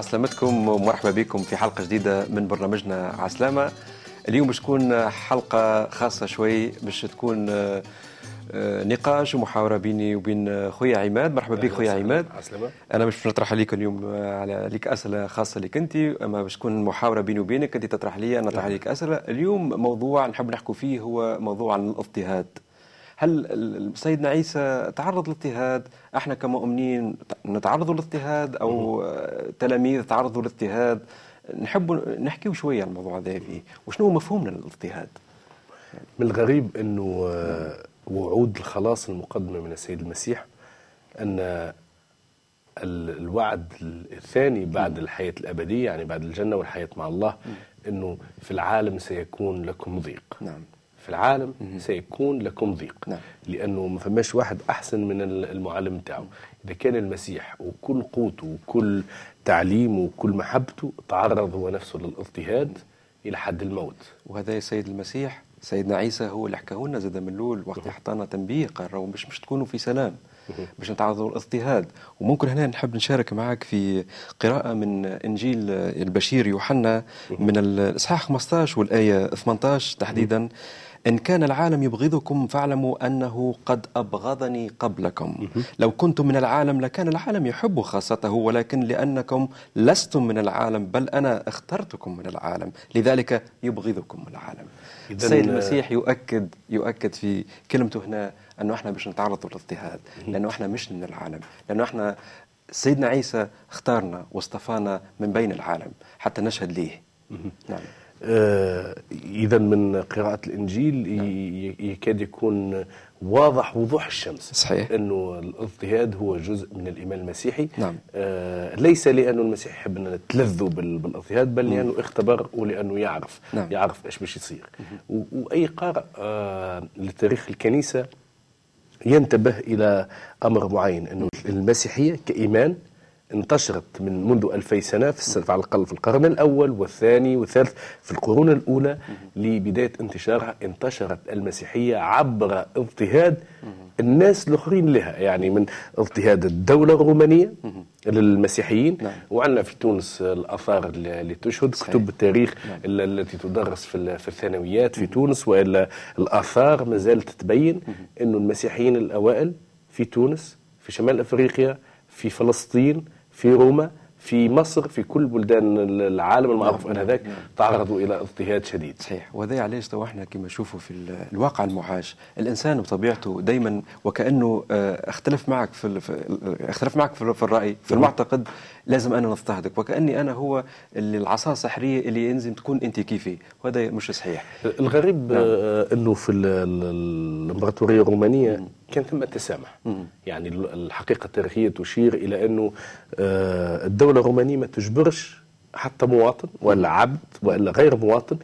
عسلامتكم ومرحبا بكم في حلقة جديدة من برنامجنا عسلامة. اليوم باش تكون حلقة خاصة شوي باش تكون آه، آه، نقاش ومحاورة بيني وبين خويا عماد. مرحبا بك خويا عماد. عسلامة. أنا مش نطرح عليك اليوم آه، على ليك أسئلة خاصة لك أنت أما باش تكون محاورة بيني وبينك أنت تطرح لي أنا نطرح عليك أسئلة. اليوم موضوع نحب نحكوا فيه هو موضوع عن الإضطهاد. هل سيدنا عيسى تعرض للاضطهاد؟ إحنا كمؤمنين نتعرض للاضطهاد أو تلاميذ تعرضوا للاضطهاد؟ نحب نحكيو شوية عن الموضوع هذا فيه وشنو هو مفهومنا للاضطهاد؟ من الغريب إنه آه، وعود الخلاص المقدمة من السيد المسيح أن الوعد الثاني بعد الحياة الأبدية يعني بعد الجنة والحياة مع الله إنه في العالم سيكون لكم ضيق. نعم. في العالم سيكون لكم ضيق. نعم. لأنه ما فماش واحد أحسن من المعلم بتاعه. إذا كان المسيح وكل قوته وكل تعليمه وكل محبته تعرض هو نفسه للإضطهاد إلى حد الموت. وهذا يا سيد المسيح سيدنا عيسى هو اللي حكاه لنا زاد من الأول وقت حطانا تنبيه قال راهو مش مش تكونوا في سلام باش نتعرضوا للإضطهاد. وممكن هنا نحب نشارك معك في قراءة من إنجيل البشير يوحنا من الإصحاح 15 والآية 18 تحديدا. إن كان العالم يبغضكم فاعلموا أنه قد أبغضني قبلكم. لو كنتم من العالم لكان العالم يحب خاصته ولكن لأنكم لستم من العالم بل أنا اخترتكم من العالم. لذلك يبغضكم العالم. السيد المسيح يؤكد يؤكد في كلمته هنا أنه إحنا باش نتعرض للاضطهاد لأنه إحنا مش من العالم لأنه إحنا سيدنا عيسى اختارنا واصطفانا من بين العالم حتى نشهد ليه. نعم. آه، إذا من قراءة الإنجيل نعم. يكاد يكون واضح وضوح الشمس صحيح أنه الاضطهاد هو جزء من الإيمان المسيحي نعم. آه ليس لأنه المسيح يحب أن نتلذوا بالاضطهاد بل لأنه اختبر ولأنه يعرف نعم. يعرف إيش باش يصير وأي قارئ آه لتاريخ الكنيسة ينتبه إلى أمر معين أنه المسيحية كإيمان انتشرت من منذ ألفي سنة في على الأقل في القرن الأول والثاني والثالث في القرون الأولى لبداية انتشارها انتشرت المسيحية عبر اضطهاد الناس الآخرين لها يعني من اضطهاد الدولة الرومانية للمسيحيين نعم. وعندنا في تونس الآثار اللي تشهد صحيح. كتب التاريخ نعم. التي تدرس في في الثانويات في تونس وإلا الآثار ما زالت تبين أنه المسيحيين الأوائل في تونس في شمال أفريقيا في فلسطين في روما في مصر في كل بلدان العالم المعروف ان هذاك تعرضوا إلى اضطهاد شديد. صحيح. وهذا علاش تو إحنا كما نشوفوا في الواقع المعاش الإنسان بطبيعته دائما وكأنه آه، اختلف معك في اختلف معك في الرأي في المعتقد لازم أنا نضطهدك. وكأني أنا هو اللي العصا السحريه اللي ينزل تكون أنت كيفي. وهذا مش صحيح. الغريب نعم. آه، إنه في الإمبراطورية الرومانية كان ثم تسامح يعني الحقيقة التاريخية تشير إلى إنه آه، الدولة الرومانية ما تجبرش حتى مواطن ولا عبد ولا غير مواطن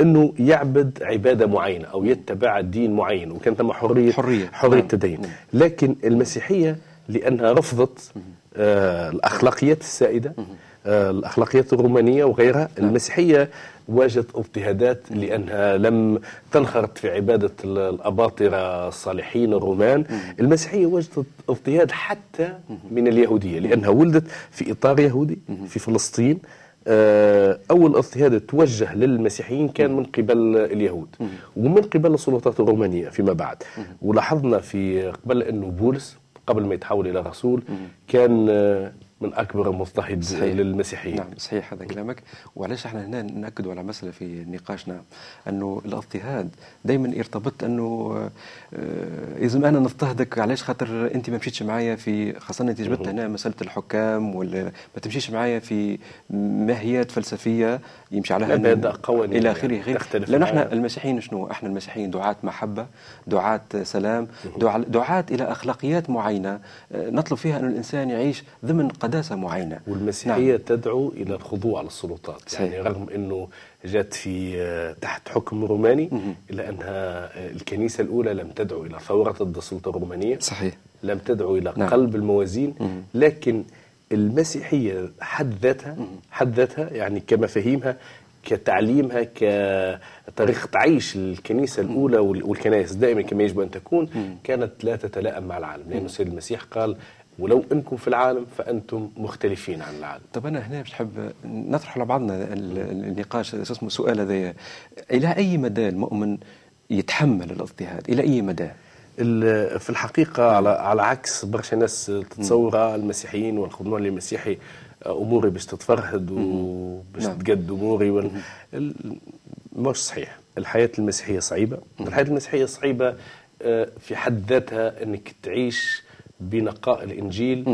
إنه يعبد عبادة معينة أو يتبع دين معين وكان ثم حرية حرية. حرية نعم. تدين لكن المسيحية لأنها رفضت آه الأخلاقيات السائدة آه الأخلاقيات الرومانية وغيرها. نعم. المسيحية واجهت اضطهادات لأنها لم تنخرط في عبادة الأباطرة الصالحين الرومان. المسيحية وجدت اضطهاد حتى من اليهودية لأنها ولدت في إطار يهودي في فلسطين. آه، أول اضطهاد توجه للمسيحيين كان من قبل اليهود ومن قبل السلطات الرومانية فيما بعد. ولاحظنا في قبل انه بولس قبل ما يتحول إلى رسول كان من أكبر المضطهد للمسيحيين. نعم صحيح هذا كلامك. وعلاش إحنا هنا نأكد على مساله في نقاشنا أنه الاضطهاد دائما يرتبط أنه آه، لازم أنا نضطهدك. علاش؟ خاطر أنت ما مشيتش معايا في خاصة أنت جبت هنا مسألة الحكام ولا ما تمشيش معايا في ماهيات فلسفية يمشي عليها قوانين إلى آخره. يعني لأنه إحنا المسيحيين شنو؟ إحنا المسيحيين دعاة محبة، دعاة سلام، دعاة إلى أخلاقيات معينة. آه، نطلب فيها أن الإنسان يعيش ضمن قداسة معينة. والمسيحية نعم. تدعو إلى الخضوع للسلطات، صحيح. يعني رغم إنه جت في آه، تحت حكم روماني إلا أنها آه، الكنيسة الأولى لم تدعو إلى ثورة ضد السلطة الرومانية. صحيح. لم تدعو إلى نعم. قلب الموازين، لكن المسيحية حد ذاتها حد ذاتها يعني كمفاهيمها كتعليمها كطريقة عيش الكنيسة الأولى والكنائس دائما كما يجب أن تكون كانت لا تتلائم مع العالم لأن السيد المسيح قال ولو انكم في العالم فانتم مختلفين عن العالم. طب أنا هنا باش نحب نطرح على بعضنا ال- النقاش اسمه السؤال هذايا إلى أي مدى المؤمن يتحمل الاضطهاد؟ إلى أي مدى؟ في الحقيقة على على عكس برشا ناس تتصور المسيحيين والخدمون المسيحي أموري باش تتفرهد وباش نعم. تقد أموري وال... ال- مش صحيح. الحياة المسيحية صعيبة. الحياة المسيحية صعيبة آه، في حد ذاتها أنك تعيش بنقاء الإنجيل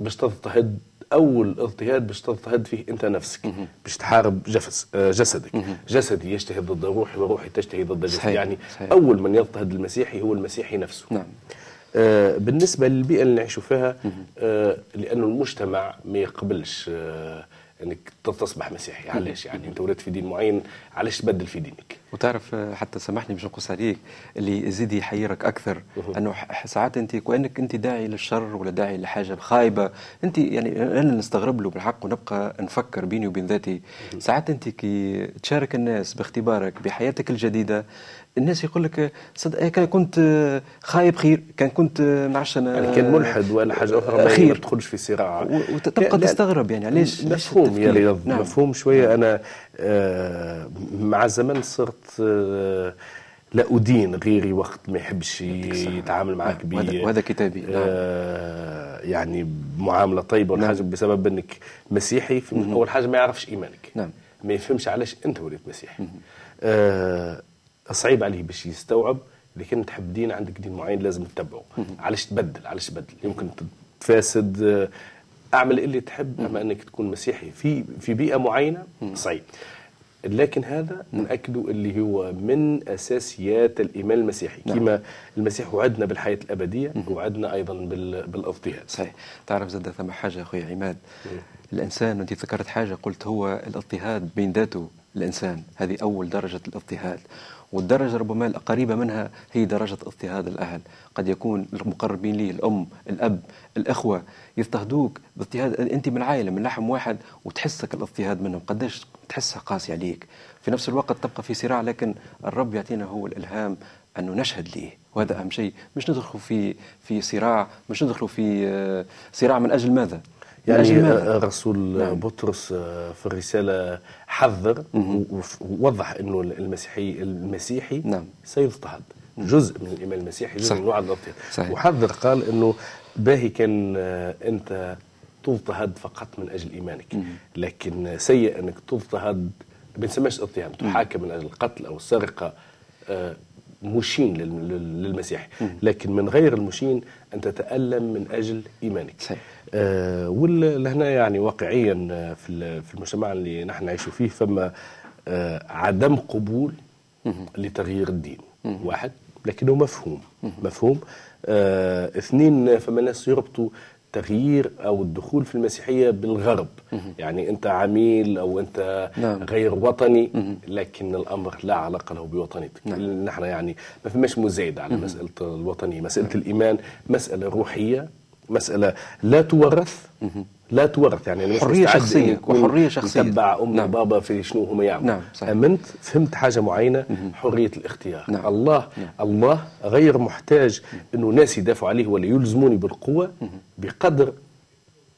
باش تضطهد أول اضطهاد باش تضطهد فيه أنت نفسك باش تحارب جفس آه، جسدك. جسدي يجتهد ضد روحي وروحي تجتهد ضد جسدي. صحيح، يعني صحيح. أول من يضطهد المسيحي هو المسيحي نفسه. نعم. آه، بالنسبة للبيئة اللي نعيشوا فيها آه، لأنه المجتمع ما يقبلش آه، إنك تصبح مسيحي. علاش يعني؟ أنت ولدت في دين معين علاش تبدل في دينك؟ وتعرف آه، حتى سامحني باش نقص عليك اللي يزيد يحيرك أكثر إنه ساعات أنت كأنك أنت داعي للشر ولا داعي لحاجة خايبة. أنت يعني أنا نستغرب له بالحق ونبقى نفكر بيني وبين ذاتي. ساعات أنت كي تشارك الناس باختبارك بحياتك الجديدة الناس يقول لك صدق إيه كان كنت آه، خايب خير كان كنت آه، أنا يعني كان ملحد ولا حاجة أخرى ما خير. ما تدخلش في صراع. وتبقى تستغرب يعني علاش مفهوم؟ رياض نعم. مفهوم شوية. أنا آه، مع الزمن صرت آه، لا أدين غيري وقت ما يحبش يتعامل معك ب وهذا- كتابي، نعم. آه، يعني بمعامله طيبة ولا نعم. حاجة بسبب إنك مسيحي أول حاجة ما يعرفش إيمانك. نعم. ما يفهمش علاش أنت وليت مسيحي. آه، صعيب عليه باش يستوعب لكن تحب دين عندك دين معين لازم تتبعه. علاش تبدل؟ علاش تبدل؟ يمكن تفاسد آه، أعمل اللي تحب أما إنك تكون مسيحي في في بيئة معينة صعيب لكن هذا ناكدوا اللي هو من أساسيات الإيمان المسيحي. كما المسيح وعدنا بالحياة الأبدية وعدنا أيضا بال- بالاضطهاد صحيح. تعرف زاد ثم حاجة أخوي عماد. الإنسان أنت ذكرت حاجة قلت هو الإضطهاد بين ذاته الإنسان. هذه أول درجة الإضطهاد. والدرجة ربما القريبة منها هي درجة اضطهاد الأهل. قد يكون المقربين لي الأم الأب الأخوة يضطهدوك باضطهاد. أنت من عائلة من لحم واحد وتحسك الاضطهاد منهم. قديش تحسها قاسي عليك. في نفس الوقت تبقى في صراع لكن الرب يعطينا هو الإلهام أنه نشهد ليه. وهذا أهم شيء. مش ندخل في في صراع مش ندخل في آه، صراع من أجل ماذا؟ يعني ماذا؟ آه، الرسول نعم. بطرس آه، في الرسالة حذر ووضح أنه المسيحي المسيحي نعم. سيضطهد جزء من الإيمان المسيحي جزء صح. من صحيح. وحذر قال أنه باهي كان آه، أنت تضطهد فقط من أجل إيمانك لكن سيء أنك تضطهد ما بنسميش اضطهاد تحاكم من أجل القتل أو السرقة مشين لل- لل- للمسيح لكن من غير المشين أن تتألم من أجل إيمانك صحيح. آه، ولهنا يعني واقعيا آه، في ال- في المجتمع اللي نحن نعيش فيه فما آه، عدم قبول لتغيير الدين. واحد لكنه مفهوم. مفهوم. اثنين فما ناس يربطوا تغيير أو الدخول في المسيحية بالغرب. يعني أنت عميل أو أنت نعم. غير وطني لكن الأمر لا علاقة له بوطنيتك. نعم. نحن يعني ما فماش مزايده على مسألة الوطنية. مسألة الإيمان مسألة روحية. مسألة لا تورث لا تورث يعني أنا حرية شخصية وحرية شخصية. متبع أم نعم. وبابا في شنو هم يعملوا نعم، صحيح. آمنت فهمت حاجة معينة حرية الاختيار نعم. الله الله غير محتاج إنه ناس يدافعوا عليه ولا يلزموني بالقوة بقدر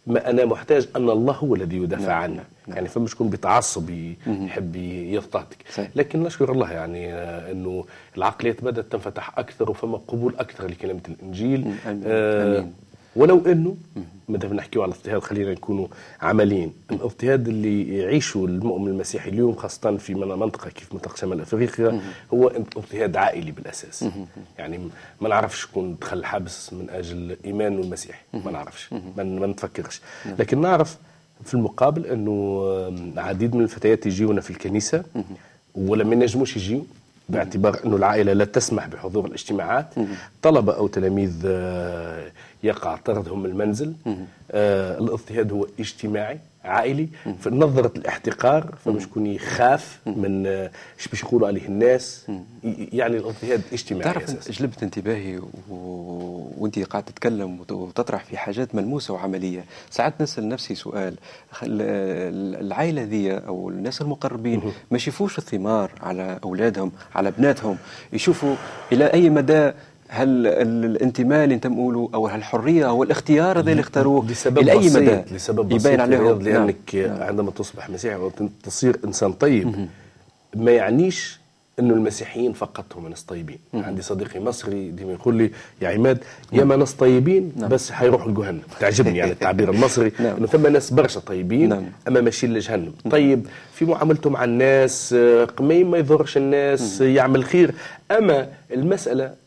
ما أنا محتاج أن الله هو الذي يدافع نعم، عني نعم، نعم. يعني فما شكون بتعصب يحب يضطهدك. لكن نشكر الله يعني آه، إنه العقليات بدأت تنفتح أكثر وفما قبول أكثر لكلمة الإنجيل آمين. آه، آمين. ولو إنه ما دام نحكيو على الاضطهاد خلينا نكونوا عمليين. الاضطهاد اللي يعيشه المؤمن المسيحي اليوم خاصة في من- منطقة كيف منطقة شمال أفريقيا هو اضطهاد عائلي بالأساس. يعني ما نعرفش شكون دخل الحبس من أجل ايمانه المسيحي ما نعرفش. ما نتفكرش. لكن نعرف في المقابل إنه آم، عديد من الفتيات يجيونا في الكنيسة ولا ما ينجموش يجيو باعتبار إنه العائلة لا تسمح بحضور الاجتماعات. طلبة أو تلاميذ آه، يقع طردهم من المنزل آه، الاضطهاد هو اجتماعي عائلي. في نظرة الاحتقار فمش شكون يخاف من آه، إيش باش يقولوا عليه الناس. يعني الاضطهاد اجتماعي تعرف أساساً. جلبت انتباهي و... وأنت قاعد تتكلم وت- وتطرح في حاجات ملموسة وعملية. ساعات نسأل نفسي سؤال خل... العائلة ذي أو الناس المقربين ما يشوفوش الثمار على أولادهم على بناتهم؟ يشوفوا إلى أي مدى هل ال- الانتماء اللي انت له أو الحريه أو الاختيار هذا اللي اختاروه؟ لسبب إلى اي بسيط مدى؟ لسبب بسيط يبين يا عليهم نعم. لأنك عندما تصبح مسيحي وتصير إنسان طيب ما يعنيش إنه المسيحيين فقط هم ناس طيبين. عندي صديقي مصري ديما يقول لي يا عماد ياما ناس طيبين بس حيروحوا لجهنم. تعجبني يعني التعبير المصري نعم. إنه ثم ناس برشا طيبين نعم. أما ماشيين لجهنم. طيب في معاملته مع الناس آه، ما ما يضرش الناس يعمل خير. أما المسألة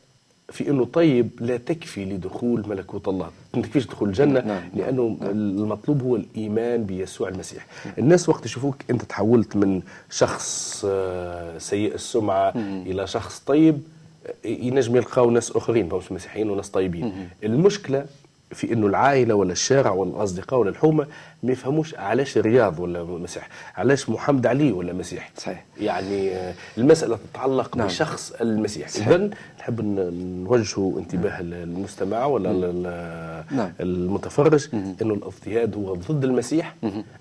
في إنه طيب لا تكفي لدخول ملكوت الله. ما تكفيش دخول الجنة نعم. لأنه المطلوب هو الإيمان بيسوع المسيح. الناس وقت يشوفوك أنت تحولت من شخص آه، سيء السمعة إلى شخص طيب آه، ينجم يلقاو ناس آخرين مش مسيحيين وناس طيبين. المشكلة في إنه العائلة ولا الشارع ولا الأصدقاء ولا الحومة ما يفهموش علاش رياض ولا مسيح علاش محمد علي ولا مسيح صحيح. يعني آه، المسألة تتعلق نعم. بشخص المسيح. اذا نحب ن- نوجهوا انتباه المستمع ولا ال- نعم. المتفرج إنه الإضطهاد هو ضد المسيح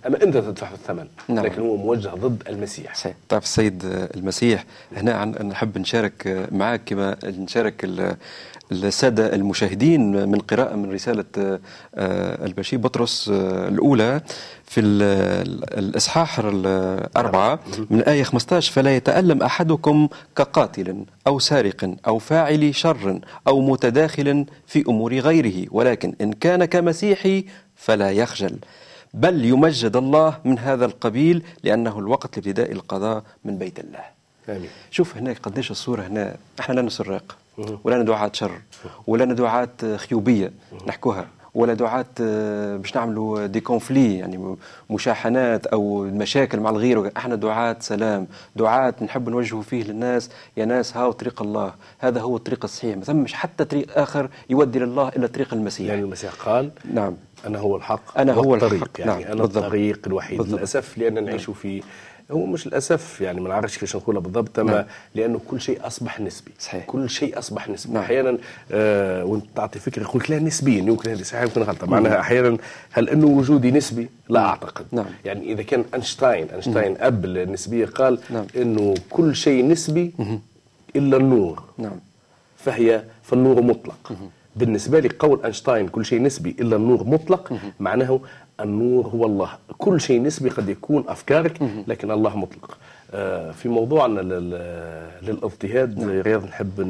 أما انت تدفع الثمن نعم. لكن هو موجه ضد المسيح صحيح تعرف السيد المسيح هنا نحب نشارك معك كما نشارك ال- السادة المشاهدين من قراءة من رسالة آه، البشير بطرس آه، الأولى في ال- ال- الإصحاح الأربعة. من الآية 15 فلا يتألم أحدكم كقاتل أو سارق أو فاعل شر أو متداخل في أمور غيره ولكن إن كان كمسيحي فلا يخجل. بل يمجد الله من هذا القبيل لأنه الوقت لابتداء القضاء من بيت الله. آمين. شوف هنا قديش الصورة هنا إحنا لا نسرق. ولا دعاة شر ولا دعاة خيوبية نحكوها ولا دعاة آه، باش نعملوا دي كونفلي يعني مشاحنات أو مشاكل مع الغير. إحنا دعاة سلام دعاة نحب نوجهوا فيه للناس. يا ناس هاو طريق الله؟ هذا هو الطريق الصحيح. ما ثمش حتى طريق آخر يودي لله إلا طريق المسيح. يعني المسيح قال نعم. أنا هو الحق أنا هو والطريق. الحق، يعني نعم، أنا بالضبط. الطريق الوحيد بالضبط. للأسف لأن نعيش في هو مش للأسف يعني ما نعرفش كيفاش نقولها بالضبط أما نعم. لأنه كل شيء أصبح نسبي. صحيح. كل شيء أصبح نسبي. نعم. أحيانا آه وأنت تعطي فكرة يقول لك لا نسبيا. يمكن هذه صحيحه يمكن غلطه معناها أحيانا هل إنه وجودي نسبي؟ لا أعتقد. نعم. يعني إذا كان أينشتاين أينشتاين أب النسبيه قال نعم. إنه كل شيء نسبي إلا النور. نعم. فهي فالنور مطلق. بالنسبة لي قول أينشتاين كل شيء نسبي إلا النور مطلق معناه النور هو الله. كل شيء نسبي قد يكون أفكارك لكن الله مطلق. آه، في موضوعنا لل- للاضطهاد رياض نحب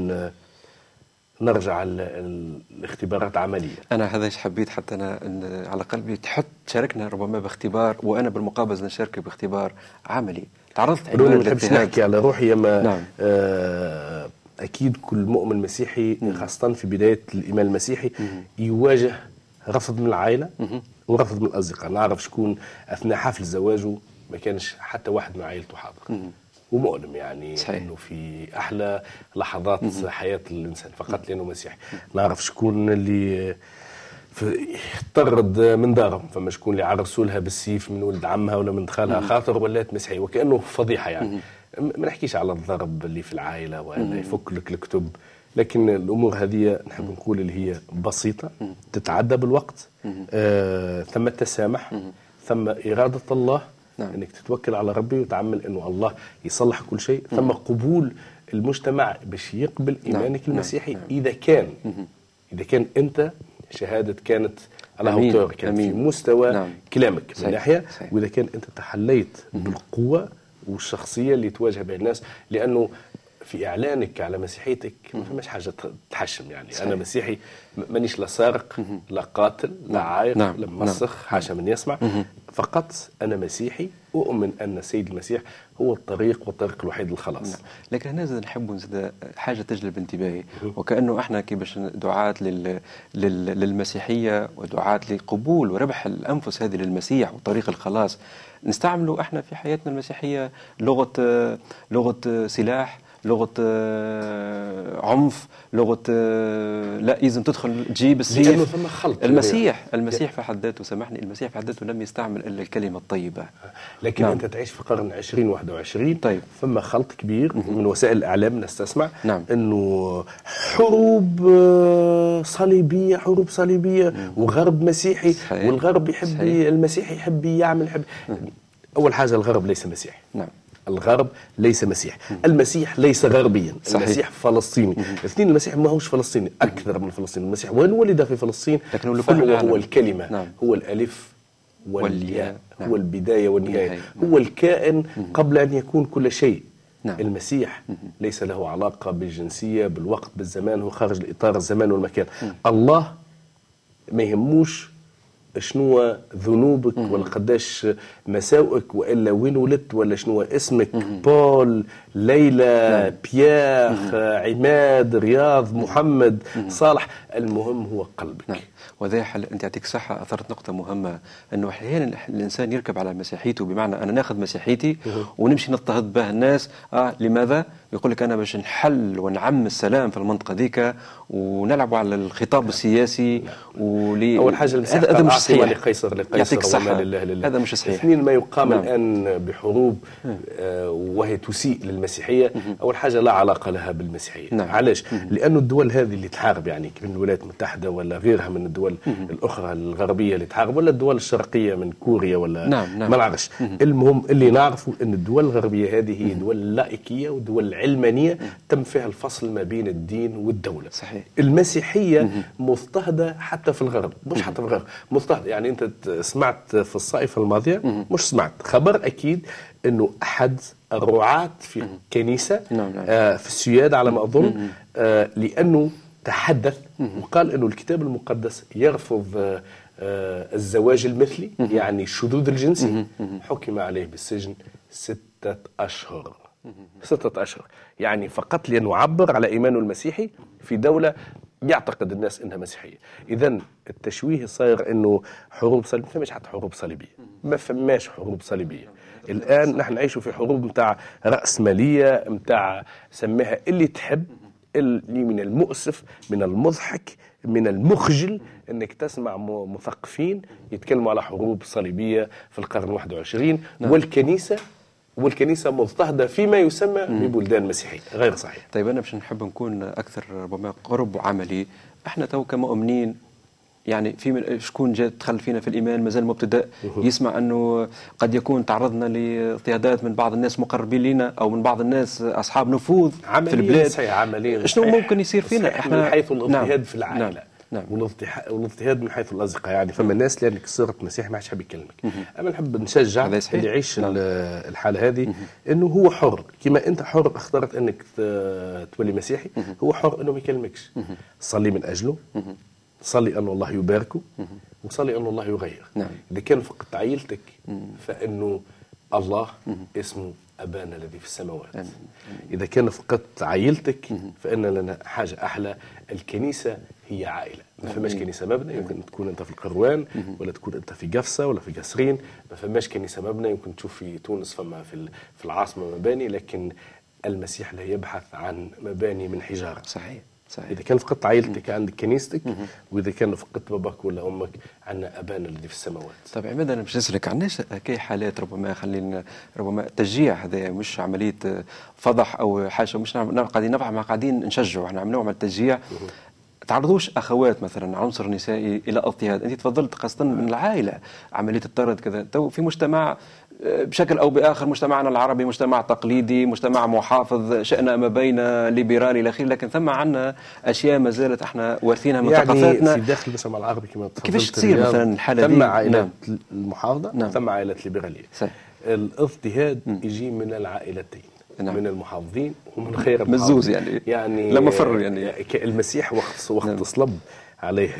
نرجع الاختبارات عملية. أنا هذا إيش حبيت حتى أنا إن على قلبي تحط شاركنا ربما باختبار وأنا بالمقابل نشارك باختبار عملي. تعرضت عمال ما نحبش. نحكي على روحي؟ اما نعم. آه أكيد كل مؤمن مسيحي خاصة في بداية الإيمان المسيحي يواجه رفض من العائلة ورفض من الأصدقاء نعرف شكون أثناء حفل زواجه ما كانش حتى واحد من عائلته حاضر. ومؤلم يعني صحيح. إنه في أحلى لحظات حياة الإنسان فقط لأنه مسيحي. نعرف شكون اللي طرد من دارهم فما شكون اللي عرسوا لها بالسيف من ولد عمها ولا من خالها خاطر ولات مسيحي وكأنه فضيحة يعني. ما نحكيش على الضرب اللي في العائلة ولا يفك لك الكتب. لكن الأمور هذه نحب نقول اللي هي بسيطة تتعدى بالوقت آه ثم التسامح ثم إرادة الله نعم. إنك تتوكل على ربي وتعمل إنه الله يصلح كل شيء ثم قبول المجتمع باش يقبل إيمانك نعم. المسيحي نعم. إذا كان إذا كان أنت شهادة كانت على. هوتور كانت في أمين. مستوى نعم. كلامك من صحيح. ناحية صحيح. وإذا كان أنت تحليت بالقوة والشخصية اللي تواجه بها الناس لأنه في إعلانك على مسيحيتك ما فماش حاجة تحشم يعني. صحيح. أنا مسيحي مانيش لا سارق لا قاتل لا عايق نعم. لا نعم. موسخ حاشا من يسمع. فقط أنا مسيحي اؤمن أن سيد المسيح هو الطريق والطريق الوحيد للخلاص. نعم. لكن هنا زاد نحب نزيد حاجة تجلب انتباهي. وكأنه إحنا كي باش دعاة لل... لل... للمسيحية ودعاة لقبول وربح الأنفس هذه للمسيح وطريق الخلاص نستعملوا إحنا في حياتنا المسيحية لغة لغة سلاح لغة آه، عنف لغة آه، لا لازم تدخل تجيب السيف لأنه ثم خلط المسيح المسيح في حد ذاته سامحني المسيح في حد ذاته لم يستعمل إلا الكلمة الطيبة. لكن نعم. أنت تعيش في القرن 20 21 طيب. ثم خلط كبير من وسائل الإعلام الناس تسمع نعم. إنه حروب آه، صليبية حروب صليبية وغرب مسيحي صحيح. والغرب يحب. المسيحي يحب يعمل يحب. أول حاجة الغرب ليس مسيحي. نعم. الغرب ليس مسيح المسيح ليس غربيا صحيح. المسيح فلسطيني اثنين المسيح ما هوش فلسطيني أكثر من فلسطيني المسيح وين ولد في فلسطين لكن هو لكل فهو العالم. هو الكلمة نعم. هو الألف والياء. نعم. هو البداية والنهاية والنهاية. هو الكائن قبل أن يكون كل شيء نعم. المسيح ليس له علاقة بالجنسية بالوقت بالزمان هو خارج الإطار الزمان والمكان الله ما يهموش شنو ذنوبك ولا قداش مساوئك وإلا وين ولدت ولا شنو اسمك؟ بول ليلى بيير عماد رياض محمد صالح. المهم هو قلبك. نعم. وذا حل أنت يعطيك صحة. أثرت نقطة مهمة إنه أحيانا الإنسان يركب على مسيحيته بمعنى أنا ناخذ مسيحيتي ونمشي نضطهد به الناس. آه لماذا؟ يقول لك أنا باش نحل ونعم السلام في المنطقة ذيك ونلعبوا على الخطاب السياسي ولي أول حاجة المسيح هذا هذا مش صحيح. لقيصر لقيصر يعطيك لله لله هذا مش صحيح. اثنين ما يقام نعم. الآن بحروب آه وهي تسيء للمسيحية. أول حاجة لا علاقة لها بالمسيحية. نعم. علاش؟ لأنه الدول هذه اللي تحارب يعني من الولايات المتحدة ولا غيرها من الدول الأخرى الغربية اللي تحارب ولا الدول الشرقية من كوريا ولا نعم، نعم. ما نعرفش المهم اللي نعرفه إن الدول الغربية هذه هي دول لائكيه ودول علمانية تم فيها الفصل ما بين الدين والدولة. صحيح. المسيحية مضطهدة حتى في الغرب مش حتى في الغرب. مضطهدة يعني أنت سمعت في الصائفه الماضية مش سمعت. خبر أكيد إنه أحد الرعاة في كنيسة نعم، نعم. آه في السياد على ما أظن آه لأنه تحدث وقال إنه الكتاب المقدس يرفض آه آه الزواج المثلي يعني الشذوذ الجنسي حكم عليه بالسجن ستة أشهر. ستة أشهر. يعني فقط لأنه عبر على إيمانه المسيحي في دولة يعتقد الناس إنها مسيحية، اذا التشويه صاير إنه حروب صليبية. ما فماش حتى حروب صليبية، ما فماش حروب صليبية. الآن نحن نعيش في حروب نتاع رأسمالية نتاع سميها اللي تحب. من المؤسف من المضحك من المخجل إنك تسمع مثقفين يتكلموا على حروب صليبية في القرن 21 والكنيسة والكنيسة مضطهدة فيما يسمى ببلدان مسيحيه غير صحيح. طيب أنا باش نحب نكون أكثر ربما قرب وعملي إحنا تو كمؤمنين يعني في من شكون جاء دخل فينا في الإيمان مازال مبتدأ يسمع أنه قد يكون تعرضنا لاضطهادات من بعض الناس مقربين لنا أو من بعض الناس أصحاب نفوذ في البلاد. صحيح عمليا شنو. ممكن يصير فينا؟ صحيح من حيث الاضطهاد نعم. في العائله نعم. نعم. والاضطها- والاضطهاد من حيث الأصدقاء. يعني فما ناس لانك صرت مسيحي ما عادش حاب يكلمك. أنا نحب نشجع. اللي يعيش نعم. ال- الحالة هذه إنه هو حر. كما أنت حر اخترت أنك تولي مسيحي هو حر إنه ما يكلمكش. صلي من أجله. صلي أن الله يباركه وصلي أن الله يغير. نعم. إذا كان فقدت عائلتك فإنه الله اسمه أبانا الذي في السماوات. آمين. إذا كان فقدت عائلتك فإن لنا حاجة أحلى. الكنيسة هي عائلة. ما فماش كنيسة مبنى يمكن تكون أنت في القروان ولا تكون أنت في قفصه ولا في قصرين ما فماش كنيسة مبنى يمكن تشوف في تونس فما في في العاصمة مباني لكن المسيح لا يبحث عن مباني من حجارة. صحيح. صحيح. إذا كان فقدت عائلتك عندك كنيستك وإذا كان فقدت باباك ولا أمك عندنا أبانا الذي في السماوات. طيب عماد أنا باش نسألك عندناش كي حالات ربما خلينا ربما تشجيع هذا مش عملية فضح أو حاجة مش نعم نعم قاعدين نفع ما قاعدين نشجعوا. إحنا نوع من التشجيع. تعرضوش أخوات مثلا عنصر نسائي إلى اضطهاد أنت تفضلت خاصه من العائلة عملية الطرد كذا تو في مجتمع آه، بشكل أو بآخر مجتمعنا العربي مجتمع تقليدي مجتمع محافظ شأن ما بين ليبرالي إلى آخره لكن ثم عندنا أشياء ما زالت إحنا وارثينها من يعني ثقافاتنا في داخل المجتمع العربي كما كيفاش تصير مثلاً الحالة ثم؟ عائلات نعم. المحافظة نعم. ثم عائلات ليبرالية. الاضطهاد يجي من العائلتين نعم. من المحافظين ومن غير مزوز المحافظين. يعني. يعني لما فر يعني. المسيح وقت وقت نعم. صلب عليه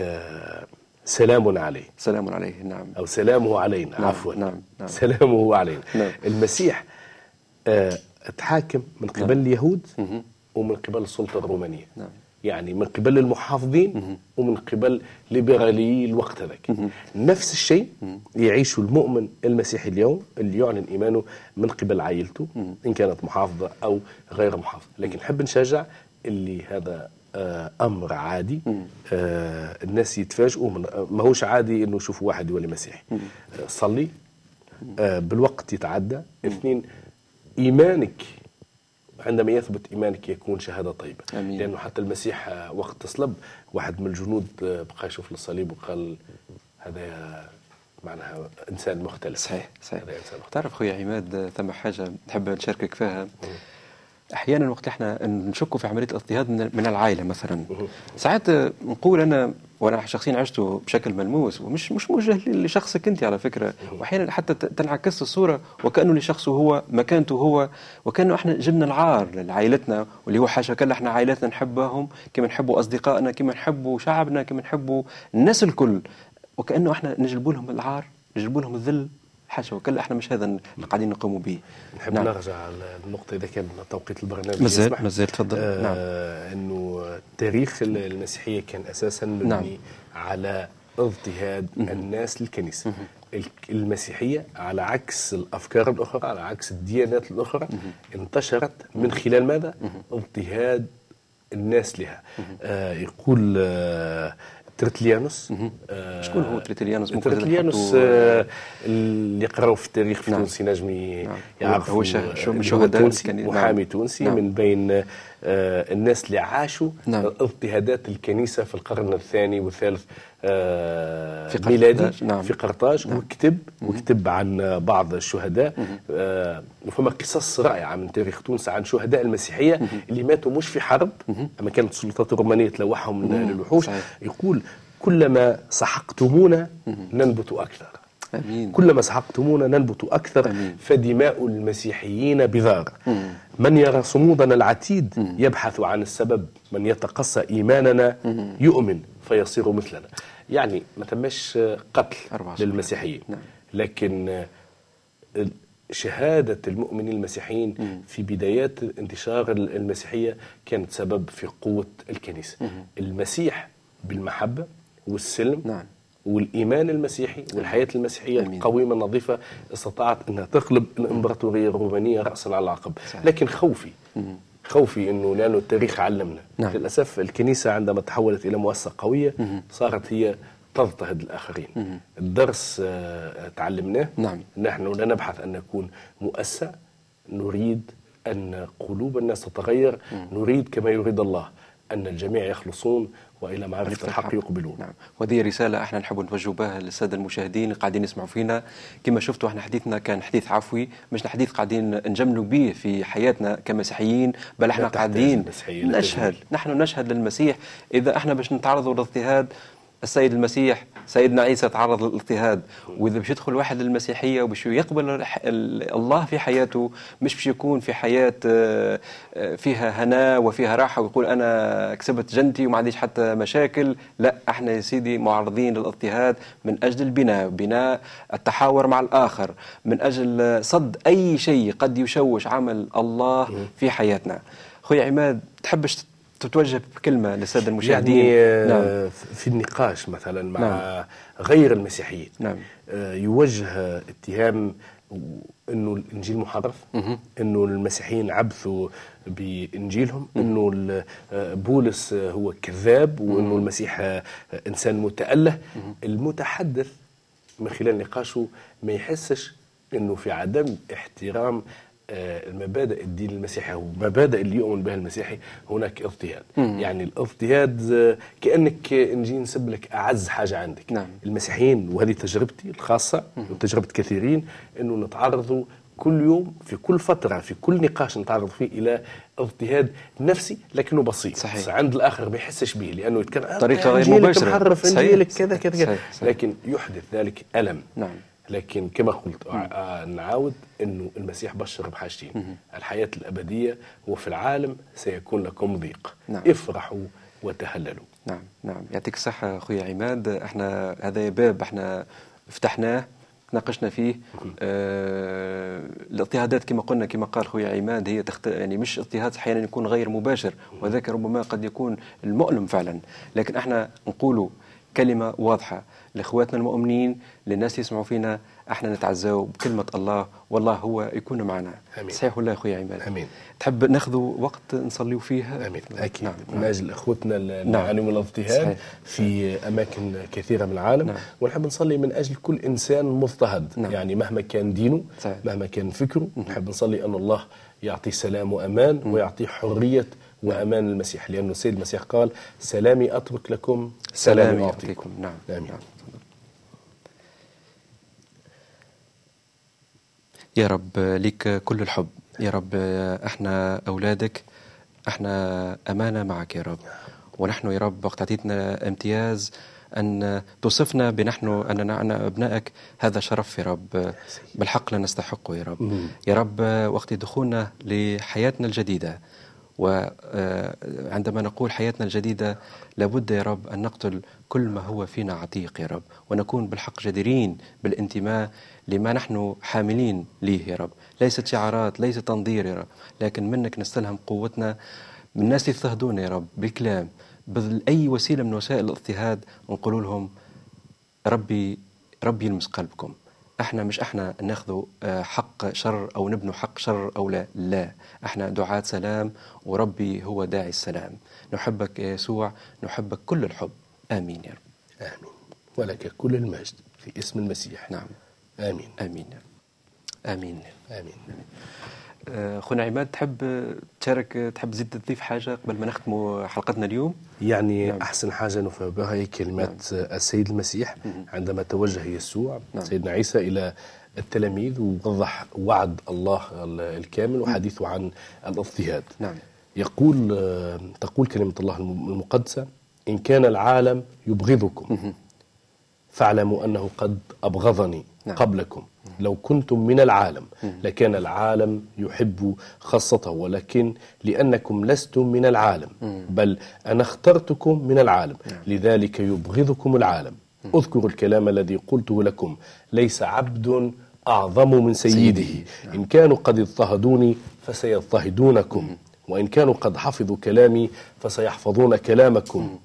سلام عليه سلام عليه نعم أو سلامه علينا نعم، عفوا نعم، نعم. سلامه علينا نعم. المسيح آه، اتحاكم من قبل اليهود ومن قبل السلطة الرومانية نعم. يعني من قبل المحافظين ومن قبل ليبراليي الوقت هذاك. نفس الشيء يعيش المؤمن المسيحي اليوم اللي يعلن إيمانه من قبل عائلته إن كانت محافظة أو غير محافظة. لكن نحب نشجع اللي هذا آه، أمر عادي آه، الناس يتفاجئوا من ماهوش عادي إنه يشوفوا واحد يولي مسيحي. آه، صلي آه، بالوقت يتعدى. اثنين إيمانك عندما يثبت إيمانك يكون شهادة طيبة. آمين. لأنه حتى المسيح آه، وقت صلب واحد من الجنود آه، بقى يشوف الصليب وقال هذا معناها إنسان مختلف. صحيح صحيح. هذا إنسان مختلف. تعرف خويا عماد آه، ثم حاجة نحب نشاركك فيها. أحيانا وقت إحنا نشكوا في عملية الاضطهاد من العائلة مثلا. ساعات نقول أنا وأنا شخصيا عشته بشكل ملموس ومش مش موجه لشخصك أنت على فكرة. واحيانا حتى تنعكس الصورة وكأنه لشخصه هو مكانته هو وكأنه إحنا جبنا العار لعائلتنا واللي هو حاشا كلا إحنا عائلتنا نحبهم كما نحبوا أصدقائنا كما نحبوا شعبنا كما نحبوا الناس الكل. وكأنه إحنا نجلبوا لهم العار نجلبوا لهم الذل. حاشا وكلا إحنا مش هذا اللي قاعدين نقوموا به نحب نعم. نرجع على النقطة إذا كان توقيت البرنامج مازال-. مازال، تفضل. آه نعم. أنه تاريخ المسيحية كان أساسا مبني نعم. على اضطهاد الناس للكنيسة الك- المسيحية على عكس الأفكار الأخرى على عكس الديانات الأخرى انتشرت من خلال ماذا؟ اضطهاد الناس لها آه يقول آه ترتليانوس آه شكون هو تريتليانوس؟ ممكن ترتليانوس نحطوا- آه اللي يقراوا في التاريخ في نعم. تونس ينجم نعم. يعرفوا هو شهداء تونسي كان- محامي نعم. تونسي نعم. من بين آه، الناس اللي عاشوا نعم. اضطهادات الكنيسة في القرن الثاني والثالث آه، في ميلادي نعم. في قرطاج وكتب وكتب عن بعض الشهداء آه، وفما قصص رائعة من تاريخ تونس عن شهداء المسيحية اللي ماتوا مش في حرب أما كانت السلطات الرومانية تلوحهم للوحوش. يقول كلما سحقتمونا ننبت أكثر. آمين. كلما سحقتمونا ننبت أكثر أمين. فدماء المسيحيين بذار. من يرى صمودنا العتيد يبحث عن السبب. من يتقصى إيماننا يؤمن فيصير مثلنا. يعني ما تمش قتل 24 للمسيحيين. نعم. لكن شهادة المؤمنين المسيحيين في بدايات انتشار المسيحية كانت سبب في قوة الكنيسة. المسيح بالمحبة والسلم نعم. والإيمان المسيحي والحياة المسيحية أمين. القويمة النظيفة استطاعت أنها تغلب الإمبراطورية الرومانية رأسا على عقب صحيح. لكن خوفي خوفي أنه لأنه التاريخ علمنا. نعم. للأسف الكنيسة عندما تحولت إلى مؤسسة قوية صارت هي تضطهد الآخرين. الدرس آه، تعلمناه. نعم. نحن لا نبحث أن نكون مؤسسة. نريد أن قلوب الناس تتغير. نريد كما يريد الله. أن الجميع يخلصون وإلى معرفة الحق يقبلون. نعم. وهذه رسالة أحنا نحب نوجه بها للسادة المشاهدين اللي قاعدين يسمعوا فينا. كما شفتوا أحنا حديثنا كان حديث عفوي مش حديث قاعدين نجملوا به في حياتنا كمسيحيين بل أحنا قاعدين نشهد. نحن نشهد للمسيح. إذا أحنا باش نتعرضوا للاضطهاد السيد المسيح سيدنا عيسى تعرض للاضطهاد. وإذا باش يدخل واحد للمسيحيه وباش يقبل الله في حياته مش باش يكون في حياة آه، آه، فيها هناء وفيها راحة ويقول أنا كسبت جنتي وما عنديش حتى مشاكل. لا إحنا يا سيدي معرضين للاضطهاد من أجل البناء بناء التحاور مع الآخر من أجل صد أي شيء قد يشوش عمل الله في حياتنا. خويا عماد تحبش تتوجه بكلمة للسادة المشاهدين. يعني آه، نعم. في النقاش مثلا مع نعم. غير المسيحيين. نعم. آه، يوجه اتهام إنه الإنجيل محرف إنه المسيحيين عبثوا بإنجيلهم إنه آه، بولس هو كذاب وإنه المسيح إنسان متأله. المتحدث من خلال نقاشه ما يحسش إنه في عدم احترام المبادئ الدين المسيحي أو المبادئ اللي يؤمن بها المسيحي هناك اضطهاد يعني الاضطهاد آه، كأنك نجي نسب لك أعز حاجة عندك نعم. المسيحيين وهذه تجربتي الخاصة وتجربة كثيرين إنه نتعرضوا كل يوم في كل فترة في كل نقاش نتعرض فيه إلى اضطهاد نفسي لكنه بسيط صحيح. عند الآخر ما يحسش به لأنه يتكلم آه، طريقة غير. محرف صحيح. انجيلك كذا كذا كذا صحيح. صحيح. لكن يحدث ذلك ألم نعم. لكن كما قلت آه، نعاود إنه المسيح بشر بحاجتين. الحياة الأبدية وفي العالم سيكون لكم ضيق. نعم. افرحوا وتهللوا. نعم نعم. يعطيك الصحة أخويا عماد. إحنا هذا باب إحنا فتحناه ناقشنا فيه. آه الاضطهادات كما قلنا كما قال خويا عماد هي تخت... يعني مش اضطهاد أحيانا يكون غير مباشر وذاك ربما قد يكون المؤلم فعلا. لكن إحنا نقولوا كلمة واضحة لإخواتنا المؤمنين للناس يسمعوا فينا إحنا نتعزاو بكلمة الله والله هو يكون معنا آمين. صحيح ولا يا أخويا عماد آمين. تحب ناخذ وقت نصليو فيه آمين أكيد نعم. من أجل إخوتنا اللي نعم. يعانوا من الاضطهاد. في أماكن كثيرة من العالم نعم. ونحب نصلي من أجل كل إنسان مضطهد نعم. يعني مهما كان دينه صحيح. مهما كان فكره نحب نصلي أن الله يعطيه سلام وأمان ويعطيه حرية وأمان المسيح لأنه السيد المسيح قال سلامي أترك لكم سلام سلامي يعطيكم نعم. آمين. نعم. يا رب لك كل الحب. يا رب إحنا أولادك إحنا أمانة معك يا رب. ونحن يا رب وقت أعطيتنا امتياز أن توصفنا بنحن أننا أبنائك هذا شرف يا رب. بالحق لا نستحقه يا رب. يا رب وقت دخولنا لحياتنا الجديدة وعندما نقول حياتنا الجديدة لابد يا رب أن نقتل كل ما هو فينا عتيق يا رب ونكون بالحق جديرين بالانتماء لما نحن حاملين ليه يا رب. ليست شعارات ليس تنظير يا رب لكن منك نستلهم قوتنا. من الناس اللي يضطهدونا يا رب بالكلام بأي وسيلة من وسائل الاضطهاد نقول لهم ربي ربي يلمس قلبكم. إحنا مش إحنا ناخذوا حق شر أو نبنوا حق شر أو لا. لا. إحنا دعاة سلام وربي هو داعي السلام. نحبك يا يسوع نحبك كل الحب. آمين يا رب. آمين. ولك كل المجد في اسم المسيح. نعم. آمين. آمين يا رب. آمين. آمين. خونا عماد تحب تشارك تحب تزيد تضيف حاجة قبل ما نختموا حلقتنا اليوم يعني نعم. أحسن حاجة نفهم بها هي كلمات نعم. السيد المسيح عندما توجه يسوع نعم. سيدنا عيسى إلى التلاميذ ووضح وعد الله الكامل وحديثه عن الاضطهاد نعم. يقول تقول كلمة الله المقدسة إن كان العالم يبغضكم فاعلموا أنه قد أبغضني نعم. قبلكم. لو كنتم من العالم لكان العالم يحب خاصته ولكن لأنكم لستم من العالم. بل أنا اخترتكم من العالم. لذلك يبغضكم العالم. اذكروا الكلام الذي قلته لكم. ليس عبد أعظم من سيده. إن كانوا قد اضطهدوني فسيضطهدونكم. وإن كانوا قد حفظوا كلامي فسيحفظون كلامكم.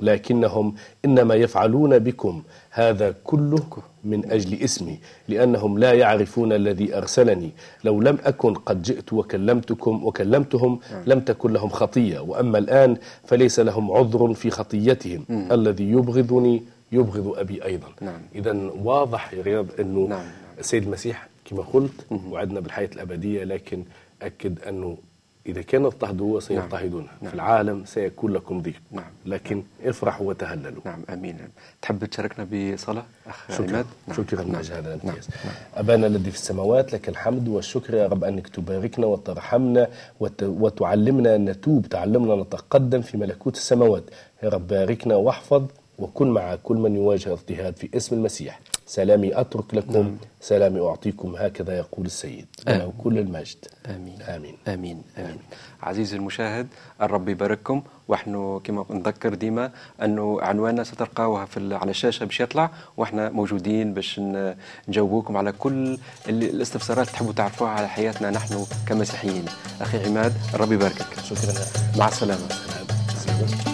لكنهم إنما يفعلون بكم. هذا كله من أجل اسمي لأنهم لا يعرفون الذي أرسلني. لو لم أكن قد جئت وكلمتكم وكلمتهم لم تكن لهم خطية. وأما الآن فليس لهم عذر في خطيتهم. الذي يبغضني يبغض أبي أيضا. نعم. إذا واضح يا رياض أنه نعم. السيد المسيح كما قلت وعدنا بالحياة الأبدية لكن أكد أنه إذا كان اضطهدوا سيضطهدون نعم. في العالم سيكون لكم ضيق نعم. لكن افرحوا وتهللوا نعم آمين تحب تشاركنا بصلاة أخ شكرا عماد نعم. شكرا نعم. نعم. هذا نعم. الامتياز أبانا الذي في السماوات لك الحمد والشكر يا رب أنك تباركنا وترحمنا وت... وتعلمنا أن نتوب تعلمنا نتقدم في ملكوت السماوات يا رب باركنا واحفظ وكن مع كل من يواجه اضطهاد في اسم المسيح سلامي أترك لكم نعم. سلامي أعطيكم هكذا يقول السيد. له كل المجد. آمين. آمين. آمين. آمين. عزيزي المشاهد الرب يبارككم وإحنا كما نذكر ديما انه عنواننا ستلقاوها في على الشاشة باش يطلع وإحنا موجودين باش نجاوبوكم على كل اللي الاستفسارات تحبوا تعرفوها على حياتنا نحن كمسيحيين. أخي عماد الرب يباركك. شكرا. مع السلامة. سلام